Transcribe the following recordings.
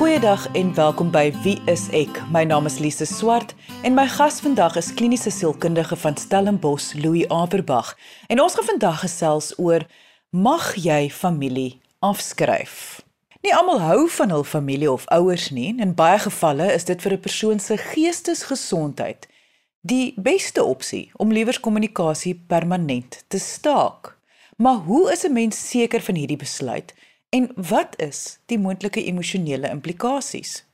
Goeiedag en welkom by Wie is ek? My naam is Lise Swart en my gas vandag is kliniese sielkundige van Stellenbosch, Louis Averbag. En ons gaan vandag gesels oor mag jy familie afskryf? Nie almal hou van hul familie of ouers nie. In baie gevalle is dit vir 'n persoon se geestesgesondheid die beste opsie om liewers kommunikasie permanent te staak. Maar hoe is 'n mens seker van hierdie besluit? En wat is die moontlike emosionele implikasies?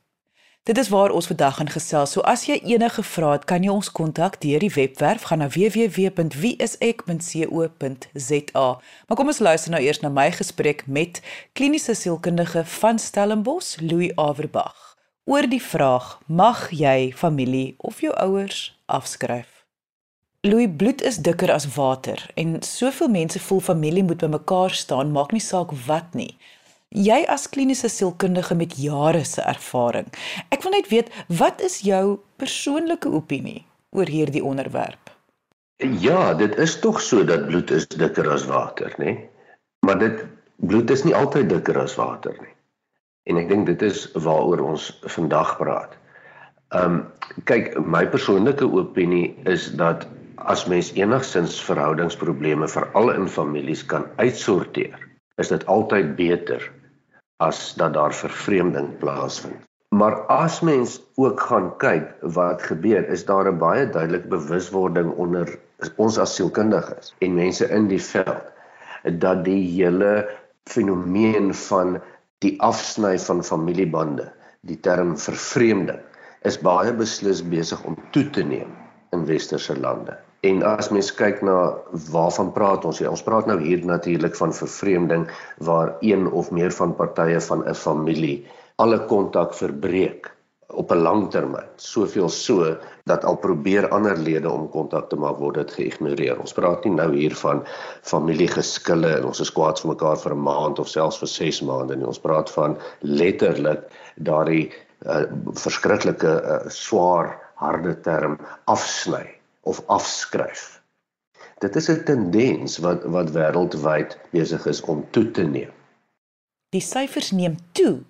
Dit is waar ons vandag gaan gesels. So as jy enige vrae het, kan jy ons kontak deur die webwerf gaan na www.wieisek.co.za. Maar kom ons luister nou eers na my gesprek met kliniese sielkundige van Stellenbosch, Louis Averbag, oor die vraag: Mag jy familie of jou ouers afskryf? Louis bloed is dikker as water en soveel mense voel familie moet by mekaar staan, maak nie saak wat nie. Jy as kliniese sielkundige met jare se ervaring. Ek wil net weet, wat is jou persoonlike opinie oor hierdie onderwerp? Ja, dit is tog so dat bloed is dikker as water, nê? Maar dit bloed is nie altyd dikker as water nie. En ek dink dit is waaroor ons vandag praat. Ehm um, kyk, my persoonlike opinie is dat as mens enigsins verhoudingsprobleme veral in families kan uitsorteer, is dit altyd beter as dat daar vervreemding plaasvind. Maar as mens ook gaan kyk wat gebeur, is daar 'n baie duidelike bewuswording onder ons as sielkundiges en mense in die veld dat die hele fenomeen van die afsny van familiebande, die term vervreemding, is baie beslis besig om toe te neem in westerse lande. En as mens kyk na waarvan praat ons hier? Ons praat nou hier natuurlik van vervreemding waar een of meer van partye van 'n familie alle kontak verbreek op 'n lang termyn. Soveel so dat al probeer ander lede om kontak te maak word dit geïgnoreer. Ons praat nie nou hier van familiegeskille en ons is kwaad vir mekaar vir 'n maand of selfs vir 6 maande nie. Ons praat van letterlik daardie uh, verskriklike uh, swaar harde term afsny of afskryf. Dit is 'n tendens wat wat wêreldwyd besig is om toe te neem. Die syfers neem toe.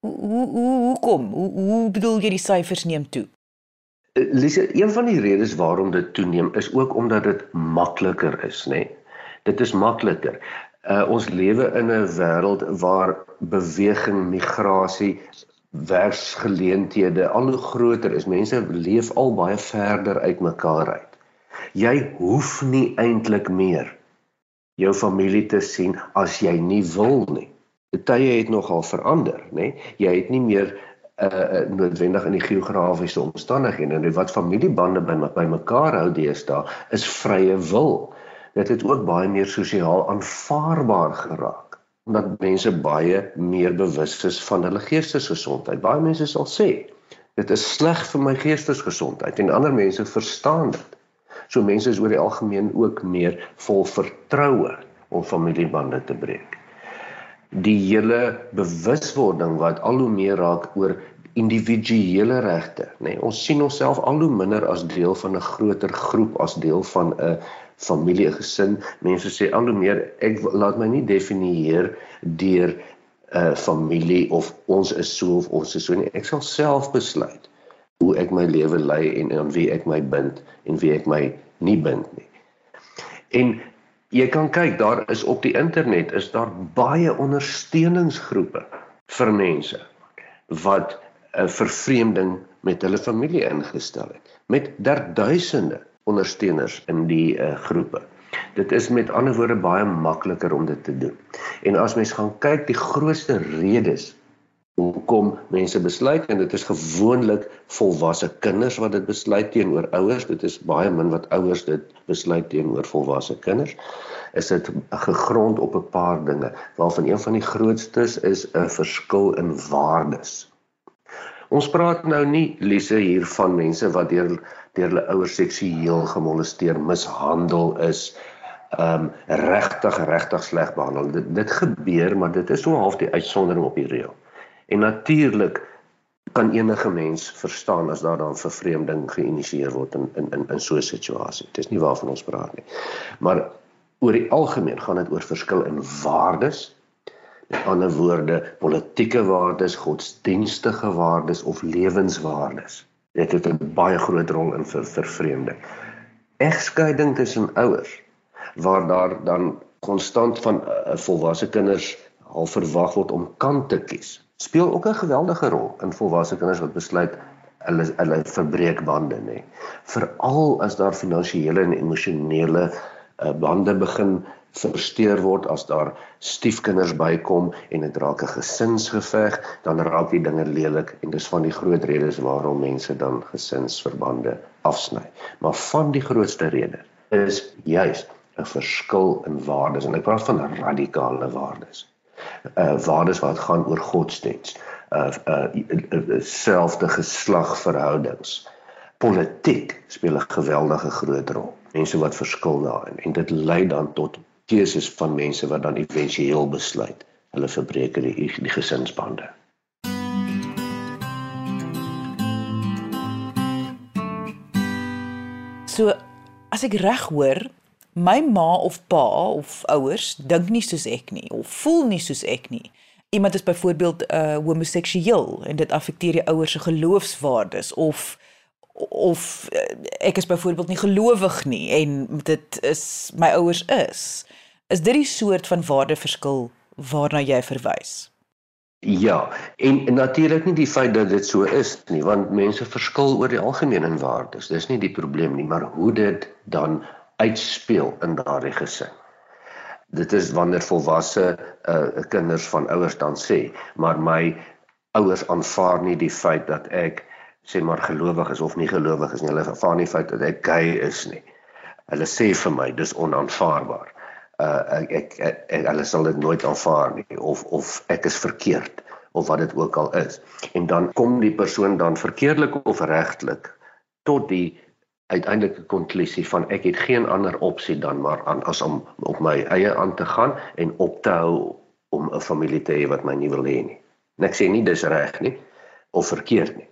Hoe hoe hoe kom? Hoe hoe bedoel jy die syfers neem toe? Eh, Lise, een van die redes waarom dit toeneem is ook omdat dit makliker is, nê? Nee? Dit is makliker. Uh, ons lewe in 'n wêreld waar beweging, migrasie, werksgeleenthede al hoe groter is. Mense leef al baie verder uit mekaar uit. Jy hoef nie eintlik meer jou familie te sien as jy nie wil nie. Die tye het nogal verander, nê? Jy het nie meer uh noodwendig in die geografiese omstandighede en wat familiebande by by mekaar hou deesdae is vrye wil. Dit het ook baie meer sosiaal aanvaarbaar geraak omdat mense baie meer bewus is van hulle geestesgesondheid. Baie mense sal sê dit is sleg vir my geestesgesondheid en ander mense verstaan dit. So mense is oor die algemeen ook meer vol vertroue om familiebande te breek. Die hele bewuswording wat al hoe meer raak oor individuele regte, nê. Nee, ons sien onsself al hoe minder as deel van 'n groter groep as deel van 'n familie, gesin. Mense sê al hoe meer ek laat my nie definieer deur 'n uh, familie of ons is so of ons is so nie. Ek sal self besluit hoe ek my lewe lei en aan wie ek my bind en wie ek my nie bind nie. En jy kan kyk, daar is op die internet is daar baie ondersteuningsgroepe vir mense wat 'n vervreemding met hulle familie ingestel het met derduisende ondersteuners in die uh, groepe. Dit is met ander woorde baie makliker om dit te doen. En as mens gaan kyk die grootste redes hoekom mense besluit en dit is gewoonlik volwasse kinders wat dit besluit teenoor ouers, dit is baie min wat ouers dit besluit teenoor volwasse kinders, is dit gegrond op 'n paar dinge, waarvan een van die grootstes is 'n verskil in waardes. Ons praat nou nie Lise hier van mense wat deur deur hulle ouers seksueel gemolesteer, mishandel is, ehm um, regtig regtig sleg behandel. Dit dit gebeur, maar dit is so half die uitsondering op die reël. En natuurlik kan enige mens verstaan as daar dan vervreemding geïnisieer word in in in in so 'n situasie. Dit is nie waarvan ons praat nie. Maar oor die algemeen gaan dit oor verskil in waardes. Met ander woorde, politieke waardes, godsdienstige waardes of lewenswaardes. Dit het 'n baie groot rol in vir vervreemding. Egskeiding tussen ouers waar daar dan konstant van uh, volwasse kinders al verwag word om kant te kies speel ook 'n geweldige rol in volwasse kinders wat besluit hulle hulle verbreek bande nê. Veral as daar finansiële en emosionele uh, bande begin versteur word as daar stiefkinders bykom en dit raak 'n gesinsgeveg, dan raak die dinge lelik en dis van die groot redes waarom mense dan gesinsverbande afsny. Maar van die grootste rede is juis 'n verskil in waardes en ek praat van radikale waardes uh waardes wat gaan oor godsdiens, uh uh selfde geslagverhoudings. Politiek speel 'n geweldige groot rol. Mense wat verskil daarin en dit lei dan tot keuses van mense wat dan éventueel besluit hulle verbreek die die gesinsbande. So as ek reg hoor, my ma of pa of ouers dink nie soos ek nie of voel nie soos ek nie. Iemand is byvoorbeeld uh homoseksueel en dit affekteer die ouers se geloofswaardes of of uh, ek is byvoorbeeld nie gelowig nie en dit is my ouers is. Is dit die soort van waardeverskil waarna jy verwys? Ja, en, en natuurlik nie die feit dat dit so is nie, want mense verskil oor die algemeen in waardes. Dis nie die probleem nie, maar hoe dit dan uitspeel in daardie gesin. Dit is wanneer volwasse uh, kinders van ouers dan sê, maar my ouers aanvaar nie die feit dat ek sê maar gelowig is of nie gelowig is nie. Hulle aanvaar nie feit dat ek gay is nie. Hulle sê vir my dis onaanvaarbaar. Uh ek, ek, ek hulle sal dit nooit aanvaar nie of of ek is verkeerd of wat dit ook al is. En dan kom die persoon dan verkeerdelik of regtelik tot die uiteindelike konklusie van ek het geen ander opsie dan maar aan as om op my eie aan te gaan en op te hou om 'n familie te hê wat my nie wil hê nie. En ek sê nie dis reg nie of verkeerd nie.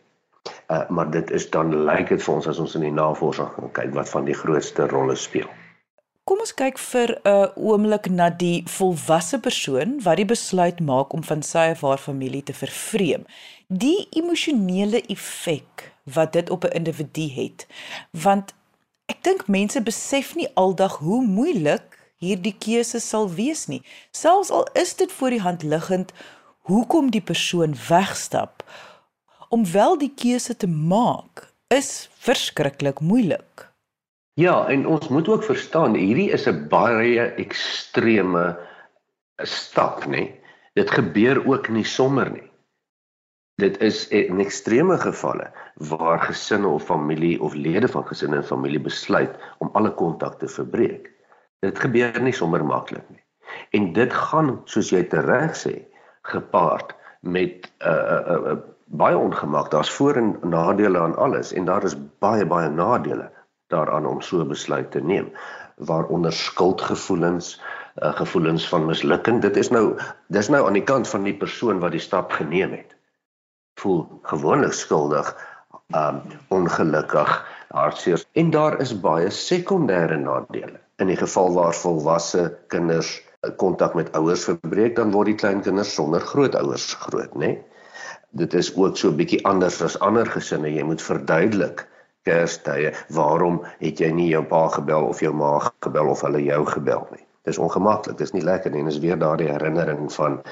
Uh maar dit is dan lyk dit vir ons as ons in die navorsing gaan kyk wat van die grootste rolle speel. Kom ons kyk vir 'n oomblik na die volwasse persoon wat die besluit maak om van sy of haar familie te vervreem. Die emosionele effek wat dit op 'n individu het. Want ek dink mense besef nie aldag hoe moeilik hierdie keuse sal wees nie. Selfs al is dit voor die hand liggend hoekom die persoon wegstap om wel die keuse te maak is verskriklik moeilik. Ja, en ons moet ook verstaan hierdie is 'n baie ekstreme stap, nê. Dit gebeur ook nie sommer nie dit is in ekstreme gevalle waar gesinne of familie of lede van gesinne en familie besluit om alle kontak te verbreek. Dit gebeur nie sommer maklik nie. En dit gaan soos jy tereg sê gepaard met 'n uh, uh, uh, uh, baie ongemak. Daar's voor en nadele aan alles en daar is baie baie nadele daaraan om so besluit te neem waaronder skuldgevoelens, uh, gevoelens van mislukking. Dit is nou dis nou aan die kant van die persoon wat die stap geneem het voel gewoonlik skuldig, um ongelukkig, hartseer en daar is baie sekondêre nadele. In die geval waar volwasse kinders kontak met ouers verbreek, dan word die klein kinders sonder grootouers groot, né? Nee? Dit is ook so 'n bietjie anders as ander gesinne. Jy moet verduidelik Kerstye, waarom het jy nie jou pa gebel of jou ma gebel of hulle jou gebel nie? Dis ongemaklik, dis nie lekker nie en is weer daardie herinnering van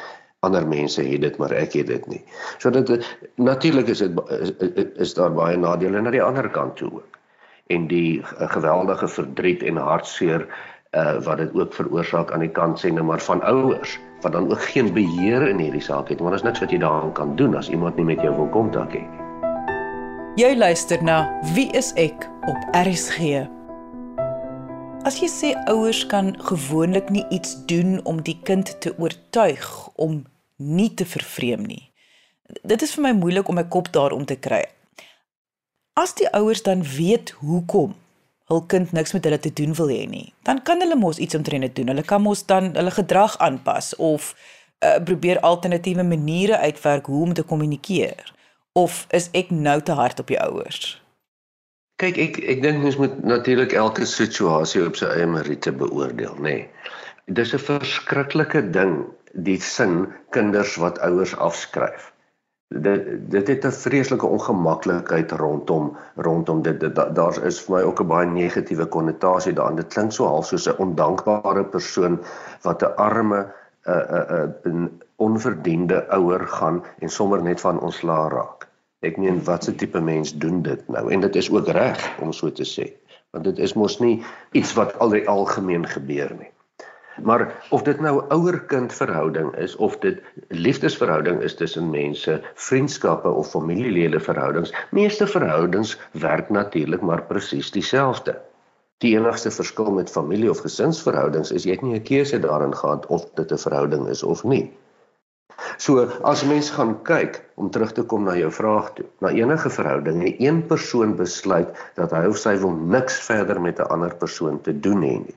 ander mense het dit maar ek het dit nie. So dit natuurlik is dit is, is daar baie nadele na die ander kant toe ook. En die geweldige verdriet en hartseer uh wat dit ook veroorsaak aan die kant sê nou maar van ouers wat dan ook geen beheer in hierdie saak het want daar's niks wat jy daaraan kan doen as iemand nie met jou wil kontak hê. Jy luister na Wie is ek op RSG. As jy sê ouers kan gewoonlik nie iets doen om die kind te oortuig om nie te vervreem nie. Dit is vir my moeilik om my kop daaroor te kry. As die ouers dan weet hoekom hul kind niks met hulle te doen wil hê nie, dan kan hulle mos iets omtrent dit doen. Hulle kan mos dan hulle gedrag aanpas of uh, probeer alternatiewe maniere uitwerk hoe om te kommunikeer. Of is ek nou te hard op die ouers? Kyk, ek ek dink mens moet natuurlik elke situasie op sy eie meriete beoordeel, nê. Nee. Dis 'n verskriklike ding die sin kinders wat ouers afskryf. Dit dit het 'n vreeslike ongemaklikheid rondom rondom dit, dit daar is vir my ook 'n baie negatiewe konnotasie daarin. Dit klink so half soos 'n ondankbare persoon wat 'n arme 'n 'n 'n onverdiende ouer gaan en sommer net van ontslaa raak. Ek meen watse tipe mens doen dit nou en dit is ook reg om so te sê want dit is mos nie iets wat al die algemeen gebeur nie. Maar of dit nou ouer-kind verhouding is of dit liefdesverhouding is tussen mense, vriendskappe of familielede verhoudings, meeste verhoudings werk natuurlik maar presies dieselfde. Die enigste verskil met familie of gesinsverhoudings is jy het nie 'n keuse daarin gehad of dit 'n verhouding is of nie. So as mens gaan kyk om terug te kom na jou vraag toe, na enige verhouding en een persoon besluit dat hy of sy wil niks verder met 'n ander persoon te doen hê nie,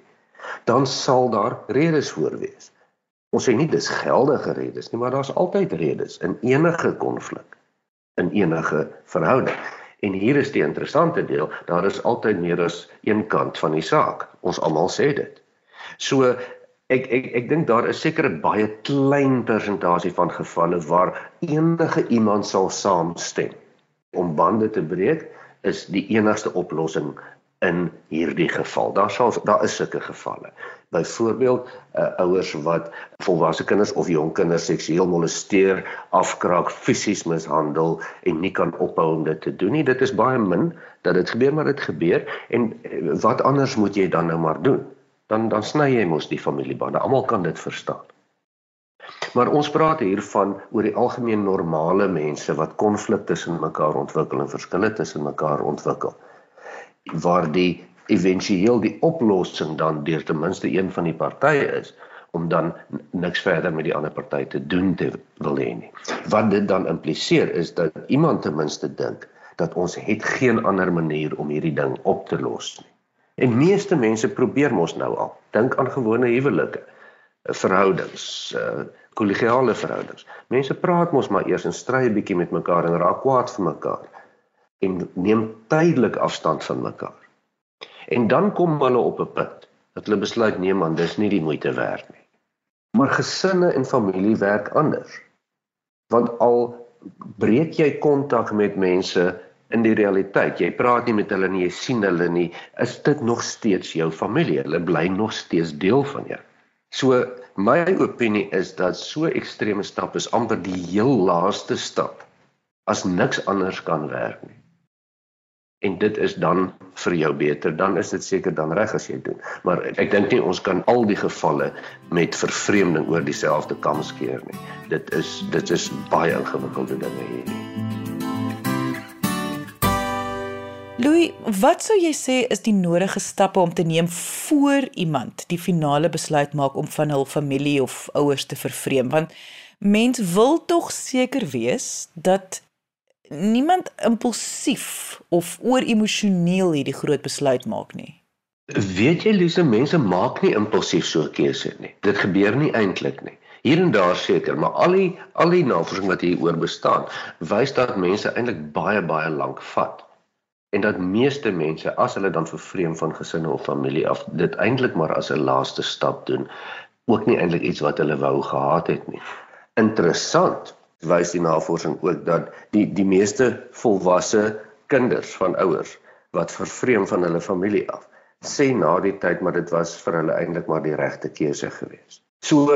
dan sal daar redes voor wees. Ons sê nie dis geldige redes nie, maar daar's altyd redes in enige konflik, in enige verhouding. En hier is die interessante deel, daar is altyd meer as een kant van die saak. Ons almal sê dit. So ek ek ek dink daar is seker 'n baie klein persentasie van gevalle waar enige iemand sal saamstem om bande te breek is die enigste oplossing in hierdie geval. Daar sal daar is sulke gevalle. Byvoorbeeld uh, ouers wat volwasse kinders of jong kinders seksueel molesteer, afkraak, fisies mishandel en nie kan ophou om dit te doen nie. Dit is baie min dat dit gebeur, maar dit gebeur en uh, wat anders moet jy dan nou maar doen? dan dan sny jy mos die familiebande. Almal kan dit verstaan. Maar ons praat hier van oor die algemeen normale mense wat konflik tussen mekaar ontwikkel en verskille tussen mekaar ontwikkel. Waar die éventueel die oplossing dan deur ten minste een van die partye is om dan niks verder met die ander party te doen te wil hê nie. Wat dit dan impliseer is dat iemand ten minste dink dat ons het geen ander manier om hierdie ding op te los nie. En meeste mense probeer mos nou al. Dink aan gewone huwelike, eh, verhoudings, uh kollegiale verhoudings. Mense praat mos maar eers en stry 'n bietjie met mekaar en raak kwaad vir mekaar en neem tydelik afstand van mekaar. En dan kom hulle op 'n punt dat hulle besluit nee man, dis nie die moeite werd nie. Maar gesinne en familie werk anders. Want al breek jy kontak met mense in die realiteit. Jy praat nie met hulle nie, jy sien hulle nie. Is dit nog steeds jou familie? Hulle bly nog steeds deel van jou. So my opinie is dat so ekstreme stap is amper die heel laaste stap as niks anders kan werk nie. En dit is dan vir jou beter, dan is dit seker dan reg as jy doen. Maar ek dink nie ons kan al die gevalle met vervreemding oor dieselfde kam skeer nie. Dit is dit is baie ingewikkelde dinge hier. Louis, wat sou jy sê is die nodige stappe om te neem voor iemand die finale besluit maak om van hul familie of ouers te vervreem? Want mens wil tog seker wees dat niemand impulsief of ooremosioneel hierdie groot besluit maak nie. Weet jy, Lise, mense maak nie impulsief so 'n keuse nie. Dit gebeur nie eintlik nie. Hier en daar seker, maar al die al die navorsing wat hier oor bestaan, wys dat mense eintlik baie baie lank vat en dat meeste mense as hulle dan vervreem van gesinne of familie af dit eintlik maar as 'n laaste stap doen ook nie eintlik iets wat hulle wou gehad het nie. Interessant wys die navorsing ook dat die die meeste volwasse kinders van ouers wat vervreem van hulle familie af sê na die tyd maar dit was vir hulle eintlik maar die regte keuse gewees. So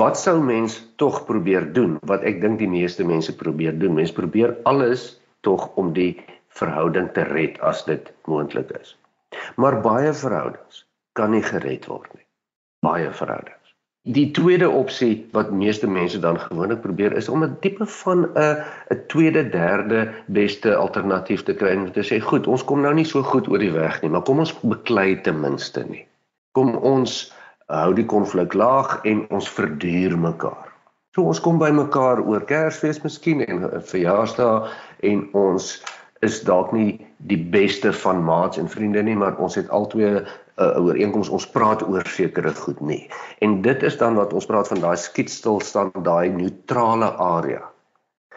wat sou mens tog probeer doen wat ek dink die meeste mense probeer doen. Mens probeer alles tog om die verhouding te red as dit moontlik is. Maar baie verhoudings kan nie gered word nie. Baie verhoudings. Die tweede opsie wat meeste mense dan gewoonlik probeer is om 'n tipe van 'n 'n tweede, derde beste alternatief te kry en te sê, "Goed, ons kom nou nie so goed oor die weg nie, maar kom ons beklei ten minste nie. Kom ons hou die konflik laag en ons verduur mekaar." So ons kom by mekaar oor Kersfees miskien en 'n verjaarsdag en ons is dalk nie die beste van maats en vriende nie, maar ons het albei uh, ooreenkoms ons praat oor sekere goed nie. En dit is dan wat ons praat van daai skietstilstand, daai neutrale area.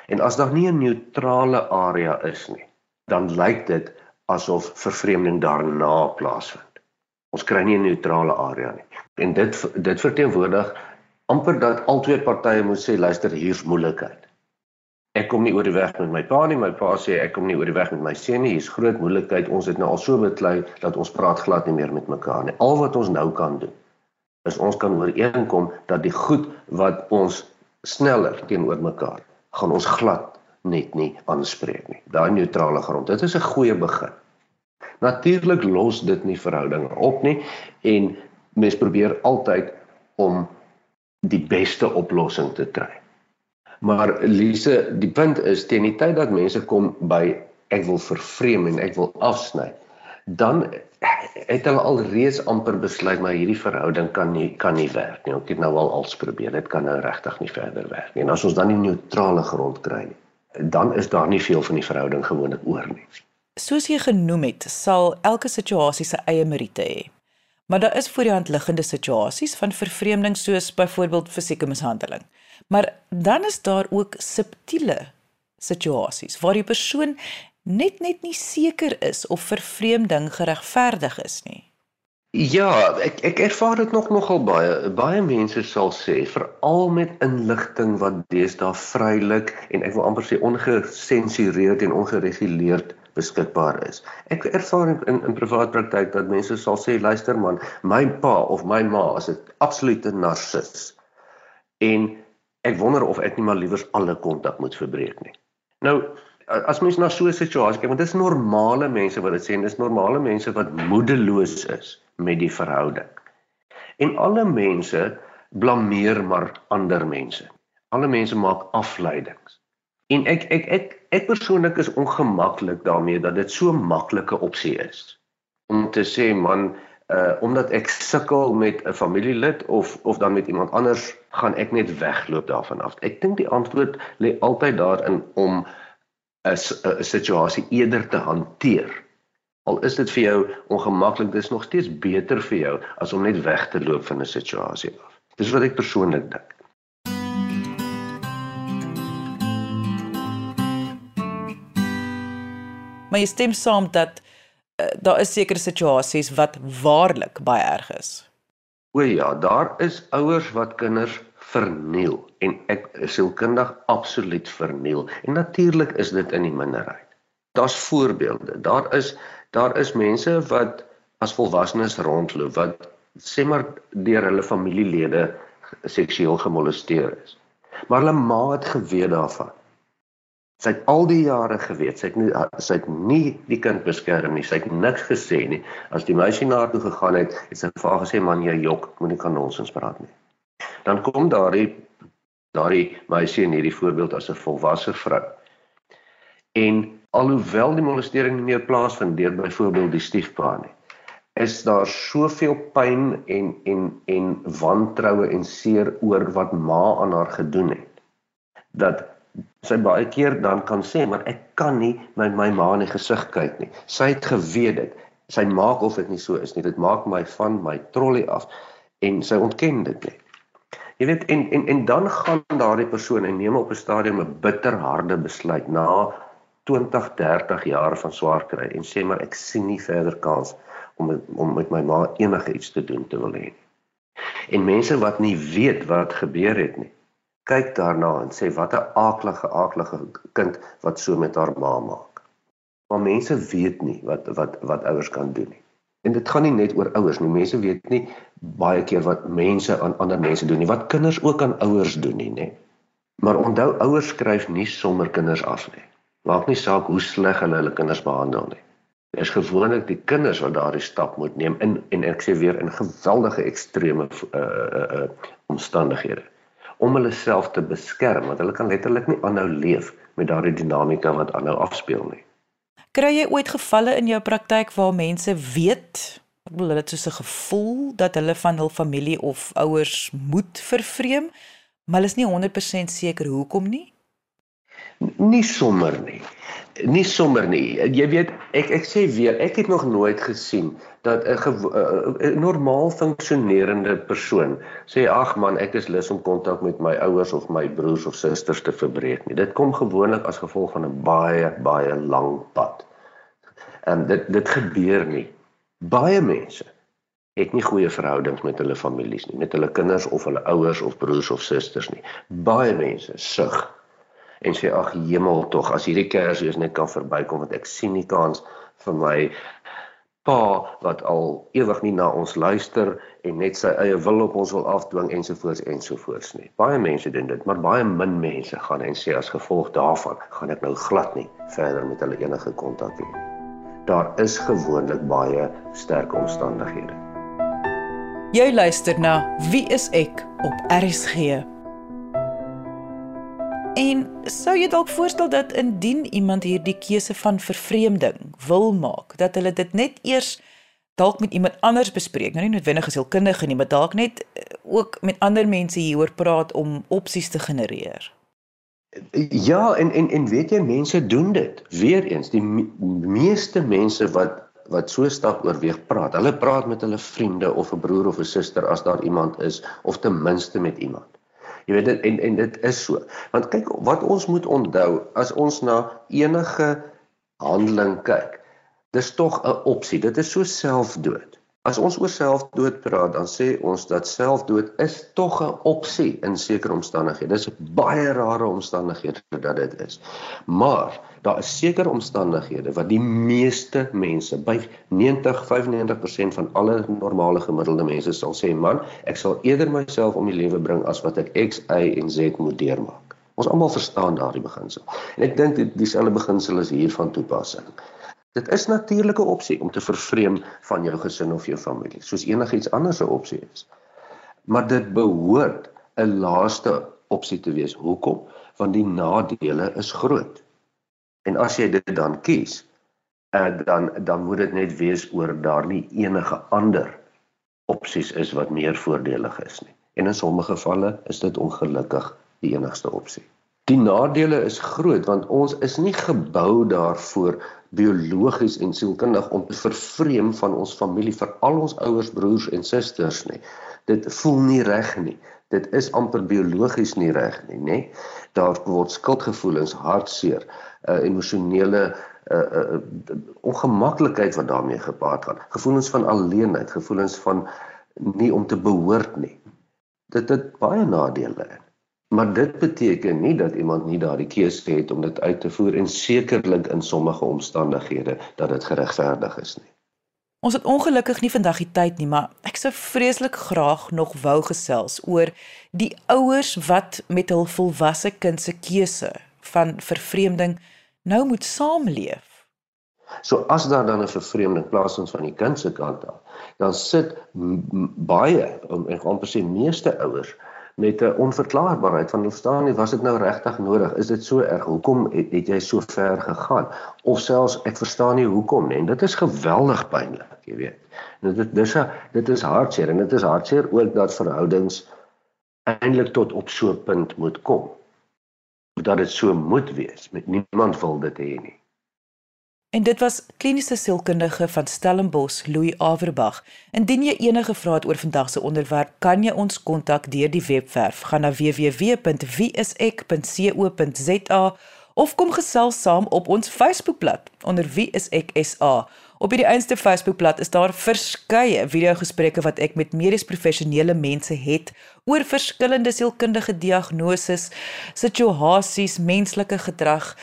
En as daar nie 'n neutrale area is nie, dan lyk dit asof vervreemding daarna plaasvind. Ons kry nie 'n neutrale area nie. En dit dit verteenwoordig amper dat albei partye moet sê luister hier's moeilikheid. Ek kom nie oor die weg met my pa nie, my pa sê ek kom nie oor die weg met my seun nie. Hier's groot moeilikheid. Ons het nou al so beklei dat ons praat glad nie meer met mekaar nie. Al wat ons nou kan doen is ons kan ooreenkom dat die goed wat ons sneller teenoor mekaar gaan ons glad net nie aanspreek nie. Daai neutrale grond. Dit is 'n goeie begin. Natuurlik los dit nie verhoudinge op nie en mens probeer altyd om die beste oplossing te kry. Maar Lise, die punt is teen die tyd dat mense kom by ek wil vervreem en ek wil afsny, dan het hulle al reeds amper besluit maar hierdie verhouding kan nie kan nie werk nie. Ek het nou al als probeer. Dit kan nou regtig nie verder werk nie. En as ons dan nie neutrale grond kry nie, dan is daar nie veel van die verhouding gewoonlik oor nie. Soos jy genoem het, sal elke situasie sy eie meriete hê. Maar daar is voor die hand liggende situasies van vervreemding soos byvoorbeeld fisieke mishandeling. Maar dan is daar ook subtiele situasies waar die persoon net net nie seker is of vervreemding geregverdig is nie. Ja, ek ek ervaar dit nog nogal baie. Baie mense sal sê veral met inligting wat deesdae vrylik en ek wil amper sê ongesensureerd en ongereguleerd beskikbaar is. Ek ervaar in in privaat praktyk dat mense sal sê luister man, my pa of my ma is 'n absolute narcis. En ek wonder of ek nie maar liewers alle kontak moet verbreek nie. Nou as mens na so 'n situasie kyk, want dit is normale mense wat dit sê en dis normale mense wat moedeloos is met die verhouding. En alle mense blameer maar ander mense. Alle mense maak afleidings. En ek ek ek ek persoonlik is ongemaklik daarmee dat dit so maklike opsie is om te sê man uh omdat ek sukkel met 'n familielid of of dan met iemand anders gaan ek net wegloop daarvan af. Ek dink die antwoord lê altyd daarin om 'n 'n situasie eerder te hanteer. Al is dit vir jou ongemaklik, dis nog steeds beter vir jou as om net weg te loop van 'n situasie af. Dis wat ek persoonlik dink. Maar jy stem saam dat uh, daar is sekere situasies wat waarlik baie erg is. O ja, daar is ouers wat kinders verniel en ek sielkundig absoluut verniel. En natuurlik is dit in die minderheid. Daar's voorbeelde. Daar is daar is mense wat as volwassenes rondloop wat sê maar deur hulle familielede seksueel gemolesteer is. Maar hulle ma het geweet daarvan. Sy het al die jare geweet, sy het nie sy het nie die kind beskerm nie. Sy het niks gesê nie. As die meisie na toe gegaan het, het sy vir haar gesê man jy jok, moenie kan nonsens praat nie. Dan kom daardie daardie meisie in hierdie voorbeeld as 'n volwasse vrou. En alhoewel die molestering nie meer plaasvind deur byvoorbeeld die stiefpa nie, is daar soveel pyn en en en wantroue en seer oor wat ma aan haar gedoen het dat sy baie keer dan kan sê maar ek kan nie my my ma in die gesig kyk nie. Sy het geweet dit. Sy maak of dit nie so is nie. Dit maak my van my trollie af en sy ontken dit net. Jy weet en en en dan gaan daardie persoon en neem op 'n stadium 'n bitterharde besluit na 20, 30 jaar van swaar kry en sê maar ek sien nie verder kans om om met my ma enige iets te doen te wil hê nie. En mense wat nie weet wat gebeur het nie, kyk daarna en sê wat 'n aaklige aaklige kind wat so met haar ma maak. Maar mense weet nie wat wat wat ouers kan doen nie. En dit gaan nie net oor ouers nie. Mense weet nie baie keer wat mense aan ander mense doen nie, wat kinders ook aan ouers doen nie, nê. Maar onthou ouers skryf nie sommer kinders af nie. Maak nie saak hoe sleg hulle hulle kinders behandel nie. Dit is gewoonlik die kinders wat daardie stap moet neem in en ek sê weer in geweldige ekstreme uh uh uh omstandighede om hulle self te beskerm want hulle kan letterlik nie aanhou leef met daardie dinamika wat aanhou afspeel nie. Kry jy ooit gevalle in jou praktyk waar mense weet, ek bedoel hulle het so 'n gevoel dat hulle van hul familie of ouers moet vervreem, maar hulle is nie 100% seker hoekom nie? Nie sommer nie. Nie sommer nie. Jy weet, ek ek sê weer, ek het nog nooit gesien dat 'n normaal funksionerende persoon sê ag man ek is lus om kontak met my ouers of my broers of susters te verbreek nie. Dit kom gewoonlik as gevolg van 'n baie baie lang pad. En dit dit gebeur nie. Baie mense het nie goeie verhoudings met hulle families nie, met hulle kinders of hulle ouers of broers of susters nie. Baie mense sug en sê ag hemel tog as hierdie Kersfees net kan verbykom want ek sien nie kans vir my pa wat al ewig nie na ons luister en net sy eie wil op ons wil afdwing ensovoorts ensovoorts nie. Baie mense doen dit, maar baie min mense gaan en sê as gevolg daarvan gaan ek nou glad nie verder met hulle enige kontak hê nie. Daar is gewoonlik baie sterk omstandighede. Jy luister na Wie is ek op RSG. En sou jy dalk voorstel dat indien iemand hierdie keuse van vervreemding wil maak, dat hulle dit net eers dalk met iemand anders bespreek, nou nie noodwendig as hulkundige nie, maar dalk net eh, ook met ander mense hieroor praat om opsies te genereer. Ja, en en en weet jy mense doen dit. Weereens, die me meeste mense wat wat so stap oorweeg praat. Hulle praat met hulle vriende of 'n broer of 'n suster as daar iemand is of ten minste met iemand. Jy weet dit en en dit is so. Want kyk wat ons moet onthou as ons na enige handeling kyk. Dis tog 'n opsie. Dit is so selfdood. As ons oor selfdood praat, dan sê ons dat selfdood is tog 'n opsie in sekere omstandighede. Dis baie rare omstandighede dat dit is. Maar daar is sekere omstandighede wat die meeste mense, by 90-95% van alle normale gemiddelde mense sal sê, man, ek sal eerder myself om die lewe bring as wat ek X, Y en Z moet deurmaak. Ons almal verstaan daardie beginsel. En ek dink dieselfde beginsel is hier van toepassing. Dit is natuurlike opsie om te vervreem van jou gesin of jou familie, soos enigiets anders 'n opsie is. Maar dit behoort 'n laaste opsie te wees. Hoekom? Want die nadele is groot. En as jy dit dan kies, uh, dan dan moet dit net wees oor daar nie enige ander opsies is wat meer voordelig is nie. En in sommige gevalle is dit ongelukkig die enigste opsie. Die nadele is groot want ons is nie gebou daarvoor biologies en sielkundig om te vervreem van ons familie vir al ons ouers, broers en susters nie. Dit voel nie reg nie. Dit is amper biologies nie reg nie, nê? Daar word skuldgevoelens, hartseer, uh, emosionele uh, uh, ongemaklikheid wat daarmee gepaard gaan. Gevoelens van alleenheid, gevoelens van nie om te behoort nie. Dit het baie nadele. In. Maar dit beteken nie dat iemand nie daardie keuse het om dit uit te voer en sekerlik in sommige omstandighede dat dit geregverdig is nie. Ons het ongelukkig nie vandag die tyd nie, maar ek sou vreeslik graag nog wou gesels oor die ouers wat met hul volwasse kind se keuse van vervreemding nou moet saamleef. So as daar dan 'n vervreemding plaasvind van die kind se kant af, dan sit baie, ek gaan amper sê meeste ouers met 'n onverklaarbaarheid van verstaan nie was dit nou regtig nodig? Is dit so erg? Hoekom het, het jy so ver gegaan? Of selfs ek verstaan nie hoekom nie en dit is geweldig pynlik jy weet. En dit dis a, dit is hartseer en dit is hartseer ook dat verhoudings eintlik tot op so 'n punt moet kom dat dit so moet wees. Met niemand wil dit hê nie En dit was kliniese sielkundige van Stellenbosch, Louis Averbag. Indien jy enige vrae het oor vandag se onderwerp, kan jy ons kontak deur die webwerf. Gaan na www.wieisek.co.za of kom gesels saam op ons Facebookblad onder Wie is ek SA. Op hierdie eenste Facebookblad is daar verskeie video-gesprekke wat ek met medies professionele mense het oor verskillende sielkundige diagnoses, situasies, menslike gedrag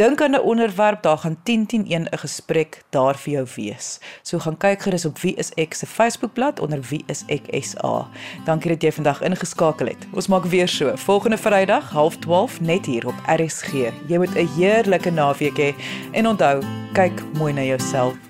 dink aan 'n onderwerp, daar gaan 10101 'n gesprek daar vir jou wees. So gaan kyk gerus op Wie is ek se Facebookblad onder Wie is ek SA. Dankie dat jy vandag ingeskakel het. Ons maak weer so volgende Vrydag 12:30 net hier op RSG. Jy moet 'n heerlike naweek hê en onthou, kyk mooi na jouself.